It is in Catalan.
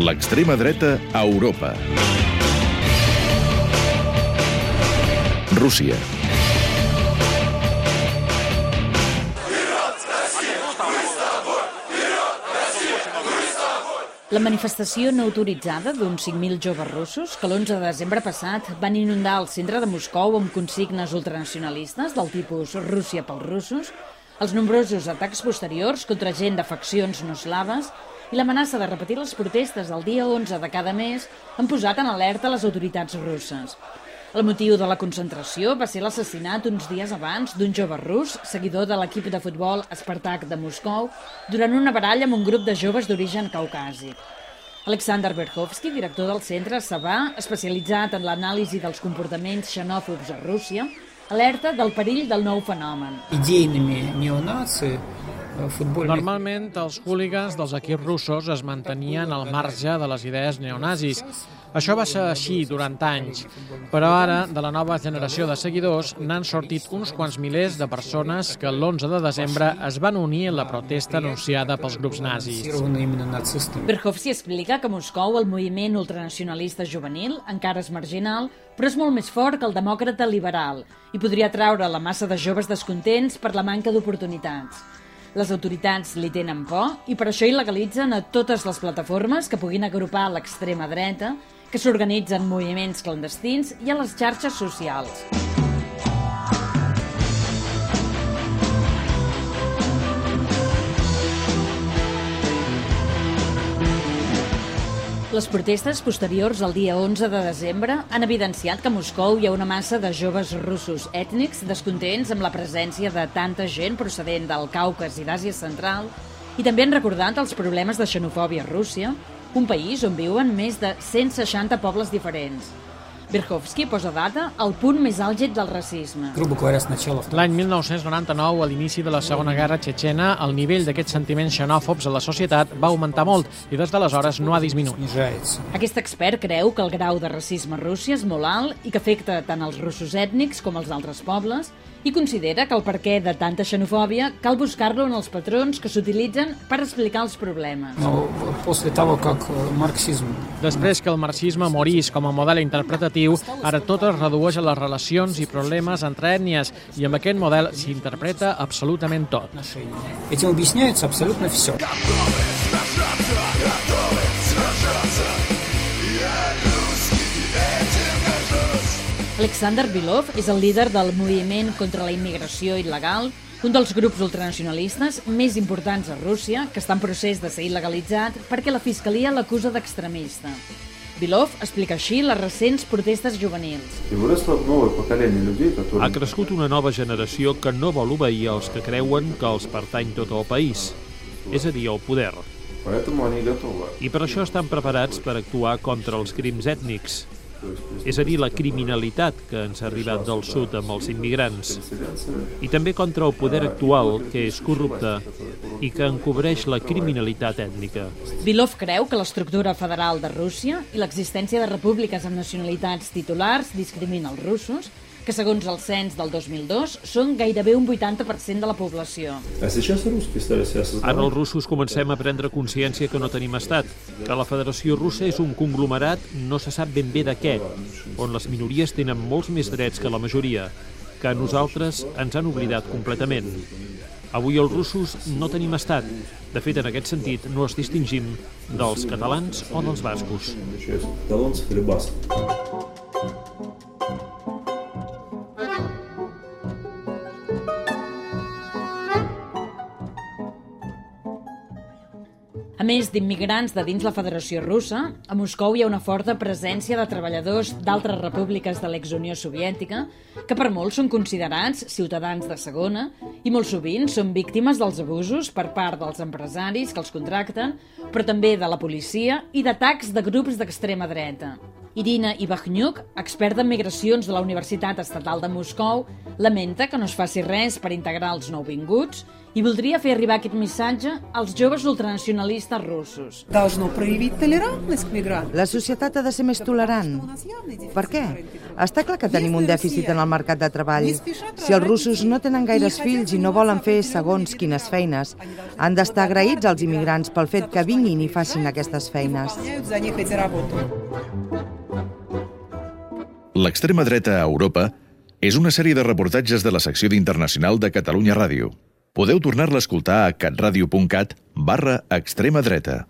L'extrema dreta a Europa. Rússia. La manifestació no autoritzada d'uns 5.000 joves russos que l'11 de desembre passat van inundar el centre de Moscou amb consignes ultranacionalistes del tipus Rússia pels russos, els nombrosos atacs posteriors contra gent de faccions no eslaves i l'amenaça de repetir les protestes del dia 11 de cada mes han posat en alerta les autoritats russes. El motiu de la concentració va ser l'assassinat uns dies abans d'un jove rus, seguidor de l'equip de futbol Spartak de Moscou, durant una baralla amb un grup de joves d'origen caucàsic. Alexander Berhovsky, director del centre Sabà, especialitzat en l'anàlisi dels comportaments xenòfobs a Rússia, alerta del perill del nou fenomen. Ideinimi neonazi Eh, futbol. Normalment, els hooligans dels equips russos es mantenien al marge de les idees neonazis. Això va ser així durant anys, però ara, de la nova generació de seguidors, n'han sortit uns quants milers de persones que l'11 de desembre es van unir a la protesta anunciada pels grups nazis. Berhovsi explica que a Moscou el moviment ultranacionalista juvenil encara és marginal, però és molt més fort que el demòcrata liberal i podria atraure la massa de joves descontents per la manca d'oportunitats. Les autoritats li tenen por i per això il·legalitzen a totes les plataformes que puguin agrupar l'extrema dreta, que s'organitzen moviments clandestins i a les xarxes socials. Les protestes posteriors al dia 11 de desembre han evidenciat que a Moscou hi ha una massa de joves russos ètnics descontents amb la presència de tanta gent procedent del Caucas i d'Àsia Central i també han recordat els problemes de xenofòbia a Rússia, un país on viuen més de 160 pobles diferents. Berkowski posa data al punt més àlgid del racisme. L'any 1999, a l'inici de la Segona Guerra Txetxena, el nivell d'aquests sentiments xenòfobs a la societat va augmentar molt i des d'aleshores no ha disminuït. Aquest expert creu que el grau de racisme a Rússia és molt alt i que afecta tant els russos ètnics com els altres pobles, i considera que el perquè de tanta xenofòbia cal buscar-lo en els patrons que s'utilitzen per explicar els problemes. Но после того, как э, марксизм Després que el marxisme morís com a model interpretatiu, ara tot es redueix a les relacions i problemes entre ètnies i amb aquest model s'interpreta absolutament tot. отношений, этим объясняется абсолютно все. Alexander Bilov és el líder del moviment contra la immigració il·legal, un dels grups ultranacionalistes més importants a Rússia, que està en procés de ser il·legalitzat perquè la Fiscalia l'acusa d'extremista. Bilov explica així les recents protestes juvenils. Ha crescut una nova generació que no vol obeir els que creuen que els pertany tot el país, és a dir, el poder. I per això estan preparats per actuar contra els crims ètnics, és a dir, la criminalitat que ens ha arribat del sud amb els immigrants, i també contra el poder actual, que és corrupte i que encobreix la criminalitat ètnica. Bilov creu que l'estructura federal de Rússia i l'existència de repúbliques amb nacionalitats titulars discrimina els russos, que segons el cens del 2002 són gairebé un 80% de la població. Ara els russos comencem a prendre consciència que no tenim estat, que la Federació Russa és un conglomerat no se sap ben bé de què, on les minories tenen molts més drets que la majoria, que a nosaltres ens han oblidat completament. Avui els russos no tenim estat. De fet, en aquest sentit, no els distingim dels catalans o dels bascos. Més d'immigrants de dins la Federació Russa, a Moscou hi ha una forta presència de treballadors d'altres repúbliques de l'ex-Unió Soviètica que per molts són considerats ciutadans de segona i molt sovint són víctimes dels abusos per part dels empresaris que els contracten, però també de la policia i d'atacs de grups d'extrema dreta. Irina Ibachnyuk, expert en migracions de la Universitat Estatal de Moscou, lamenta que no es faci res per integrar els nouvinguts i voldria fer arribar aquest missatge als joves ultranacionalistes russos. La societat ha de ser més tolerant. Per què? Està clar que tenim un dèficit en el mercat de treball. Si els russos no tenen gaires fills i no volen fer segons quines feines, han d'estar agraïts als immigrants pel fet que vinguin i facin aquestes feines. L'extrema dreta a Europa és una sèrie de reportatges de la secció d'Internacional de Catalunya Ràdio. Podeu tornar-la a escoltar a catradio.cat barra extrema dreta.